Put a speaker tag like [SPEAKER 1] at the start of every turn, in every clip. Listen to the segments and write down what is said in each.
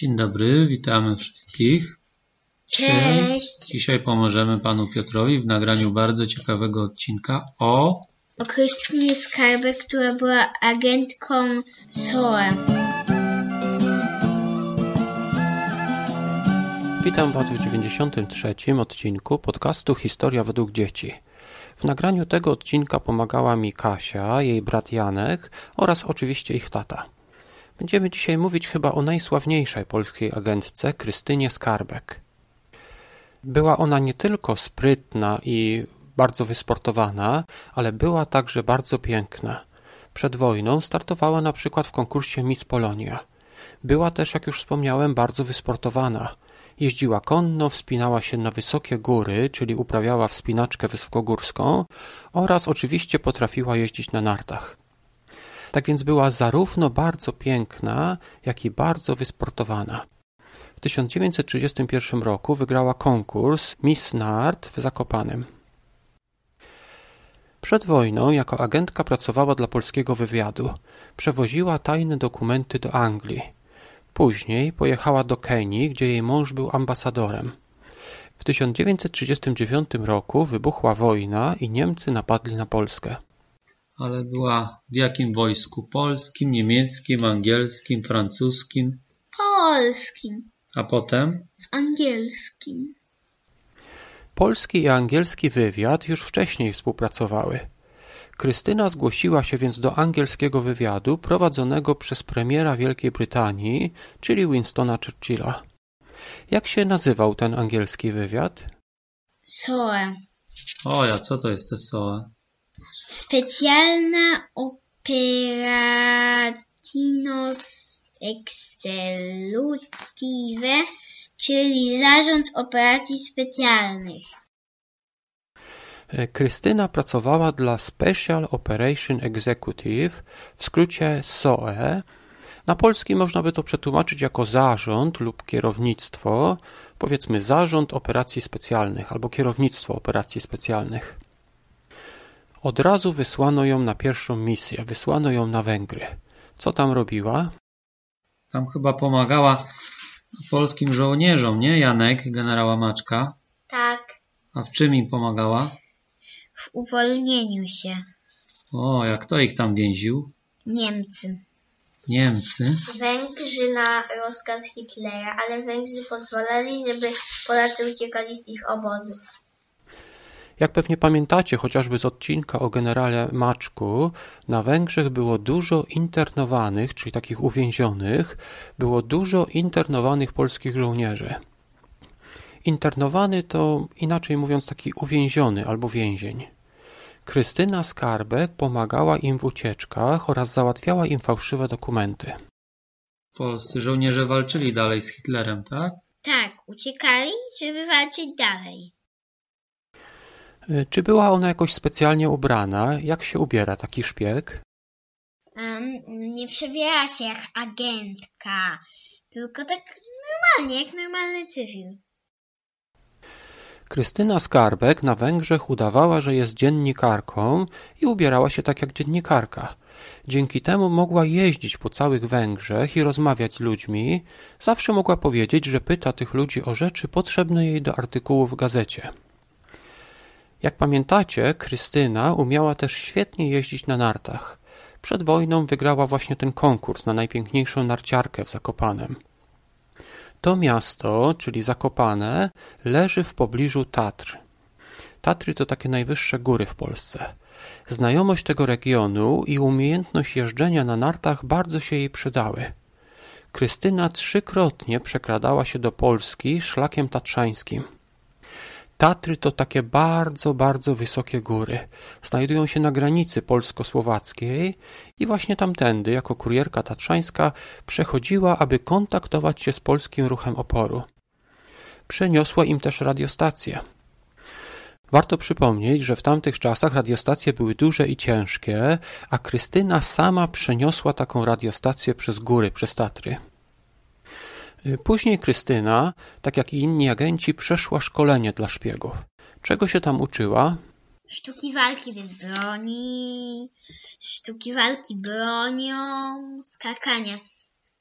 [SPEAKER 1] Dzień dobry, witamy wszystkich.
[SPEAKER 2] Cześć!
[SPEAKER 1] Dzisiaj pomożemy panu Piotrowi w nagraniu bardzo ciekawego odcinka o
[SPEAKER 2] O Krystynie Skarbek, która była agentką SOE.
[SPEAKER 3] Witam Was w 93. odcinku podcastu Historia według dzieci. W nagraniu tego odcinka pomagała mi Kasia, jej brat Janek oraz oczywiście ich tata. Będziemy dzisiaj mówić chyba o najsławniejszej polskiej agentce Krystynie Skarbek. Była ona nie tylko sprytna i bardzo wysportowana, ale była także bardzo piękna. Przed wojną startowała na przykład w konkursie Miss Polonia. Była też, jak już wspomniałem, bardzo wysportowana. Jeździła konno, wspinała się na wysokie góry, czyli uprawiała wspinaczkę wysokogórską oraz oczywiście potrafiła jeździć na nartach. Tak więc była zarówno bardzo piękna, jak i bardzo wysportowana. W 1931 roku wygrała konkurs Miss Nart w Zakopanem. Przed wojną jako agentka pracowała dla polskiego wywiadu. Przewoziła tajne dokumenty do Anglii. Później pojechała do Kenii, gdzie jej mąż był ambasadorem. W 1939 roku wybuchła wojna i Niemcy napadli na Polskę.
[SPEAKER 1] Ale była w jakim wojsku? Polskim, niemieckim, angielskim, francuskim,
[SPEAKER 2] Polskim,
[SPEAKER 1] a potem
[SPEAKER 2] angielskim.
[SPEAKER 3] Polski i angielski wywiad już wcześniej współpracowały. Krystyna zgłosiła się więc do angielskiego wywiadu prowadzonego przez premiera Wielkiej Brytanii, czyli Winstona Churchilla. Jak się nazywał ten angielski wywiad?
[SPEAKER 2] SOE.
[SPEAKER 1] o ja, co to jest te SOE?
[SPEAKER 2] Specjalna Operatinos Executive, czyli Zarząd Operacji Specjalnych.
[SPEAKER 3] Krystyna pracowała dla Special Operation Executive, w skrócie SOE. Na polski można by to przetłumaczyć jako zarząd lub kierownictwo, powiedzmy zarząd operacji specjalnych albo kierownictwo operacji specjalnych. Od razu wysłano ją na pierwszą misję, wysłano ją na Węgry. Co tam robiła?
[SPEAKER 1] Tam chyba pomagała polskim żołnierzom, nie? Janek, generała Maczka.
[SPEAKER 2] Tak,
[SPEAKER 1] A w czym im pomagała?
[SPEAKER 2] w uwolnieniu się.
[SPEAKER 1] O, jak to ich tam więził?
[SPEAKER 2] Niemcy.
[SPEAKER 1] Niemcy.
[SPEAKER 2] Węgrzy na rozkaz Hitlera, ale Węgrzy pozwalali, żeby Polacy uciekali z ich obozów.
[SPEAKER 3] Jak pewnie pamiętacie, chociażby z odcinka o generale Maczku, na Węgrzech było dużo internowanych, czyli takich uwięzionych, było dużo internowanych polskich żołnierzy. Internowany to, inaczej mówiąc, taki uwięziony albo więzień. Krystyna Skarbek pomagała im w ucieczkach oraz załatwiała im fałszywe dokumenty.
[SPEAKER 1] Polscy żołnierze walczyli dalej z Hitlerem, tak?
[SPEAKER 2] Tak, uciekali, żeby walczyć dalej.
[SPEAKER 3] Y, Czy była ona jakoś specjalnie ubrana? Jak się ubiera taki szpieg?
[SPEAKER 2] Um, nie przebiera się jak agentka, tylko tak normalnie, jak normalny cywil.
[SPEAKER 3] Krystyna Skarbek na Węgrzech udawała, że jest dziennikarką i ubierała się tak jak dziennikarka. Dzięki temu mogła jeździć po całych Węgrzech i rozmawiać z ludźmi. Zawsze mogła powiedzieć, że pyta tych ludzi o rzeczy potrzebne jej do artykułu w gazecie. Jak pamiętacie, Krystyna umiała też świetnie jeździć na nartach. Przed wojną wygrała właśnie ten konkurs na najpiękniejszą narciarkę w Zakopanem. To miasto, czyli Zakopane, leży w pobliżu Tatr. Tatry to takie najwyższe góry w Polsce. Znajomość tego regionu i umiejętność jeżdżenia na nartach bardzo się jej przydały. Krystyna trzykrotnie przekradała się do Polski szlakiem tatrzańskim. Tatry to takie bardzo, bardzo wysokie góry. Znajdują się na granicy polsko-słowackiej i właśnie tamtędy, jako kurierka tatrzańska, przechodziła, aby kontaktować się z polskim ruchem oporu. Przeniosła im też radiostację. Warto przypomnieć, że w tamtych czasach radiostacje były duże i ciężkie, a Krystyna sama przeniosła taką radiostację przez góry, przez Tatry. Później Krystyna, tak jak i inni agenci, przeszła szkolenie dla szpiegów. Czego się tam uczyła?
[SPEAKER 2] Sztuki walki bez broni, sztuki walki bronią, skakania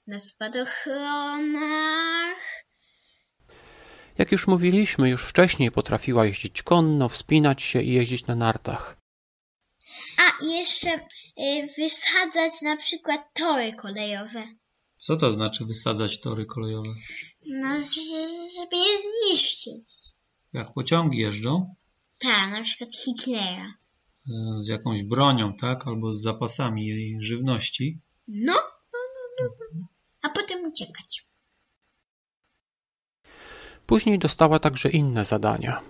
[SPEAKER 2] na spadochronach.
[SPEAKER 3] Jak już mówiliśmy, już wcześniej potrafiła jeździć konno, wspinać się i jeździć na nartach.
[SPEAKER 2] A i jeszcze y, wysadzać na przykład tory kolejowe.
[SPEAKER 1] Co to znaczy wysadzać tory kolejowe?
[SPEAKER 2] No, żeby je zniszczyć.
[SPEAKER 1] Jak pociągi jeżdżą?
[SPEAKER 2] Tak, na przykład Hitlera.
[SPEAKER 1] E, Z jakąś bronią, tak? Albo z zapasami jej żywności.
[SPEAKER 2] No, no, no, no. no. A potem uciekać.
[SPEAKER 3] Później dostała także inne zadania.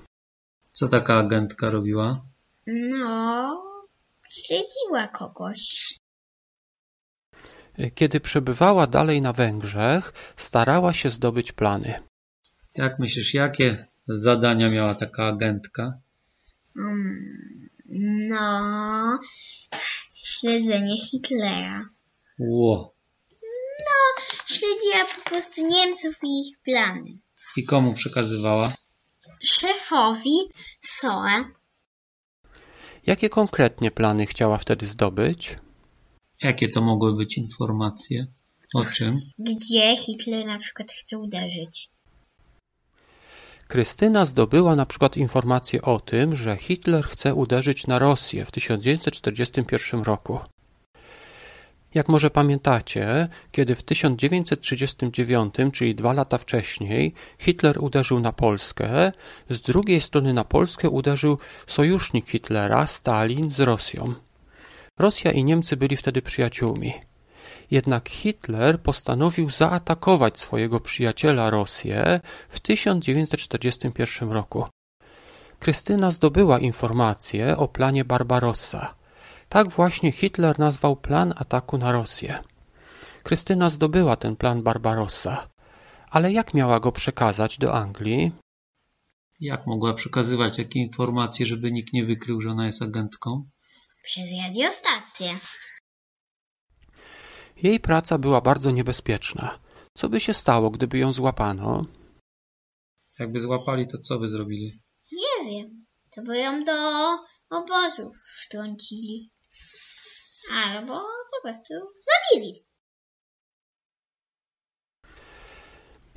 [SPEAKER 1] Co taka agentka robiła?
[SPEAKER 2] No, śledziła kogoś.
[SPEAKER 3] Kiedy przebywała dalej na Węgrzech, starała się zdobyć plany.
[SPEAKER 1] Jak myślisz, jakie zadania miała taka agentka?
[SPEAKER 2] Mm, no, śledzenie Hitlera.
[SPEAKER 1] Ło.
[SPEAKER 2] No, śledziła po prostu Niemców i ich plany.
[SPEAKER 1] I komu przekazywała?
[SPEAKER 2] Szefowi SOE
[SPEAKER 3] Jakie konkretnie plany chciała wtedy zdobyć?
[SPEAKER 1] Jakie to mogły być informacje? O czym?
[SPEAKER 2] gdzie Hitler na przykład chce uderzyć.
[SPEAKER 3] Krystyna zdobyła na przykład informację o tym, że Hitler chce uderzyć na Rosję w 1941 roku. Jak może pamiętacie, kiedy w 1939, czyli dwa lata wcześniej, Hitler uderzył na Polskę, z drugiej strony na Polskę uderzył sojusznik Hitlera, Stalin, z Rosją. Rosja i Niemcy byli wtedy przyjaciółmi. Jednak Hitler postanowił zaatakować swojego przyjaciela Rosję w 1941 roku. Krystyna zdobyła informacje o planie Barbarossa. Tak właśnie Hitler nazwał plan ataku na Rosję. Krystyna zdobyła ten plan Barbarossa. Ale jak miała go przekazać do Anglii?
[SPEAKER 1] Jak mogła przekazywać takie informacje, żeby nikt nie wykrył, że ona jest agentką?
[SPEAKER 2] Przez radiostację.
[SPEAKER 3] Jej praca była bardzo niebezpieczna. Co by się stało, gdyby ją złapano?
[SPEAKER 1] Jakby złapali, to co by zrobili?
[SPEAKER 2] Nie wiem. To by ją do obozów wtrącili. Albo po prostu zabili.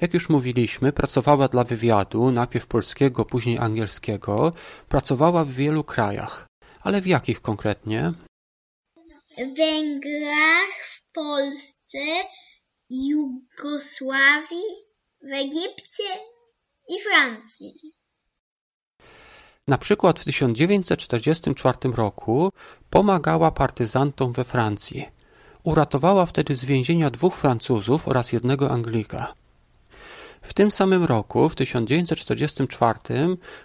[SPEAKER 3] Jak już mówiliśmy, pracowała dla wywiadu, najpierw polskiego, później angielskiego. Pracowała w wielu krajach. Ale w jakich konkretnie?
[SPEAKER 2] W Węgrach, w Polsce, Jugosławii, w Egipcie i Francji.
[SPEAKER 3] Na przykład w 1944 roku pomagała partyzantom we Francji. Uratowała wtedy z więzienia dwóch Francuzów oraz jednego Anglika. W tym samym roku, w 1944,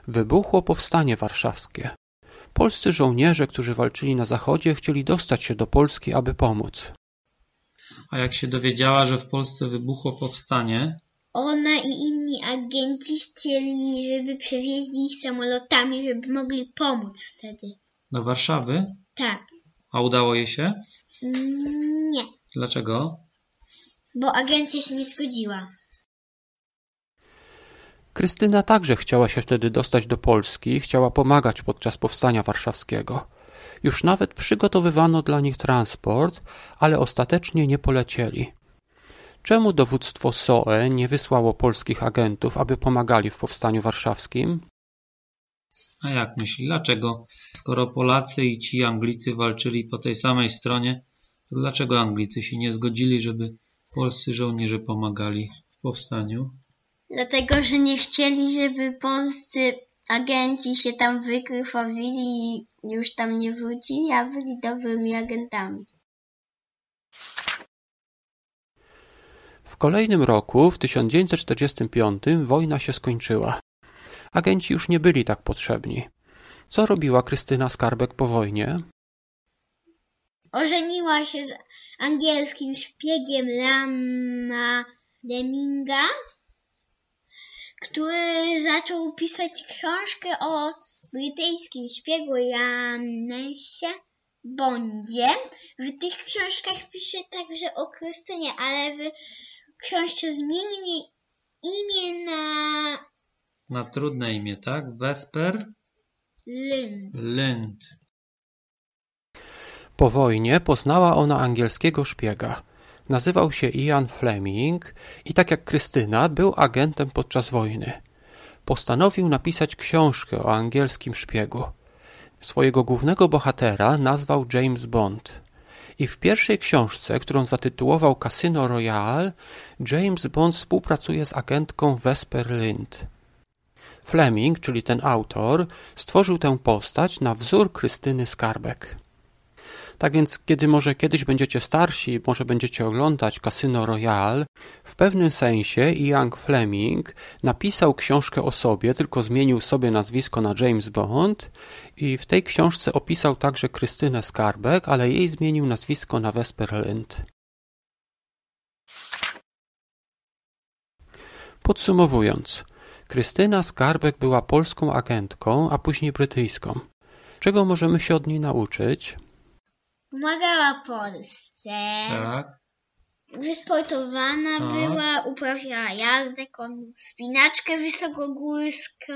[SPEAKER 3] wybuchło powstanie warszawskie. Polscy żołnierze, którzy walczyli na zachodzie, chcieli dostać się do Polski, aby pomóc.
[SPEAKER 1] A jak się dowiedziała, że w Polsce wybuchło powstanie,
[SPEAKER 2] Ona i inni agenci chcieli, żeby przewieźli ich samolotami, żeby mogli pomóc wtedy.
[SPEAKER 1] do Warszawy,
[SPEAKER 2] Tak.
[SPEAKER 1] a udało jej się?
[SPEAKER 2] Mm, Nie,
[SPEAKER 1] Dlaczego?
[SPEAKER 2] bo agencja się nie zgodziła.
[SPEAKER 3] Krystyna także chciała się wtedy dostać do Polski, chciała pomagać podczas powstania warszawskiego. Już nawet przygotowywano dla nich transport, ale ostatecznie nie polecieli. Czemu dowództwo SOE nie wysłało polskich agentów, aby pomagali w powstaniu warszawskim?
[SPEAKER 1] A jak myśli, dlaczego? Skoro Polacy i ci Anglicy walczyli po tej samej stronie, to dlaczego Anglicy się nie zgodzili, żeby polscy żołnierze pomagali w powstaniu?
[SPEAKER 2] Dlatego, że nie chcieli, żeby polscy agenci się tam wykrwawili i już tam nie wrócili, a byli dobrymi agentami.
[SPEAKER 3] W kolejnym roku, w 1945, wojna się skończyła. Agenci już nie byli tak potrzebni. Co robiła Krystyna Skarbek po wojnie?
[SPEAKER 2] Ożeniła się z angielskim szpiegiem Lana Deminga, który zaczął pisać książkę o brytyjskim szpiegu Janesie Bondzie. W tych książkach pisze także o Krystynie, ale w książce zmienił jej imię na
[SPEAKER 1] Na trudne imię, tak? Vesper
[SPEAKER 2] Lind.
[SPEAKER 1] Lind.
[SPEAKER 3] Po wojnie poznała ona angielskiego szpiega. Nazywał się Ian Fleming i tak jak Krystyna był agentem podczas wojny. Postanowił napisać książkę o angielskim szpiegu. Swojego głównego bohatera nazwał James Bond. I w pierwszej książce, którą zatytułował Casino Royale, James Bond współpracuje z agentką Vesper Lind. Fleming, czyli ten autor, stworzył tę postać na wzór Krystyny Skarbek. Tak więc, kiedy może kiedyś będziecie starsi, może będziecie oglądać Casino Royale, w pewnym sensie Ian Fleming napisał książkę o sobie, tylko zmienił sobie nazwisko na James Bond i w tej książce opisał także Krystynę Skarbek, ale jej zmienił nazwisko na Vesper Lind. Podsumowując, Krystyna Skarbek była polską agentką, a później brytyjską. Czego możemy się od niej nauczyć?
[SPEAKER 2] Pomagała Polsce.
[SPEAKER 1] Tak.
[SPEAKER 2] Wysportowana
[SPEAKER 1] Tak.
[SPEAKER 2] była, uprawiała jazdę konną, spinaczkę wysokogórską.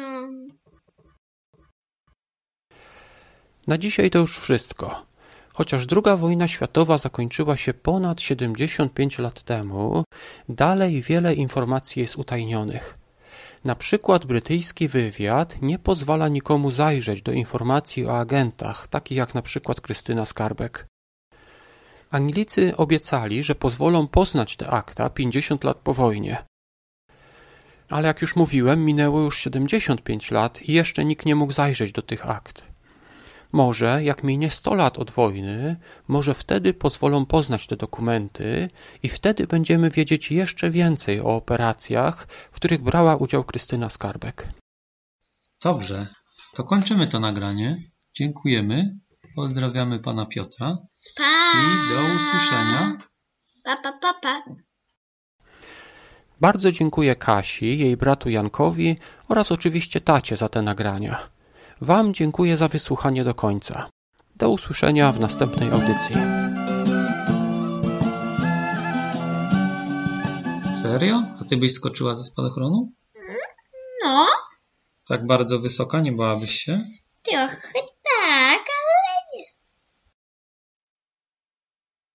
[SPEAKER 3] Na dzisiaj to już wszystko. Chociaż II wojna światowa zakończyła się ponad 75 lat temu, dalej wiele informacji jest utajnionych. Na przykład brytyjski wywiad nie pozwala nikomu zajrzeć do informacji o agentach, takich jak na przykład Krystyna Skarbek. Anglicy obiecali, że pozwolą poznać te akta 50 lat po wojnie. Ale jak już mówiłem, minęło już 75 lat i jeszcze nikt nie mógł zajrzeć do tych akt. Może jak minie 100 lat od wojny, może wtedy pozwolą poznać te dokumenty i wtedy będziemy wiedzieć jeszcze więcej o operacjach, w których brała udział Krystyna Skarbek.
[SPEAKER 1] Dobrze. To kończymy to nagranie. Dziękujemy. Pozdrawiamy pana Piotra
[SPEAKER 2] Pa!
[SPEAKER 1] i do usłyszenia.
[SPEAKER 2] Pa, pa, pa, pa.
[SPEAKER 3] Bardzo dziękuję Kasi, jej bratu Jankowi oraz oczywiście tacie za te nagrania. Wam dziękuję za wysłuchanie do końca. Do usłyszenia w następnej audycji.
[SPEAKER 1] Serio? A ty byś skoczyła ze spadochronu?
[SPEAKER 2] No,
[SPEAKER 1] Tak bardzo wysoka nie bałabyś się?
[SPEAKER 2] trochę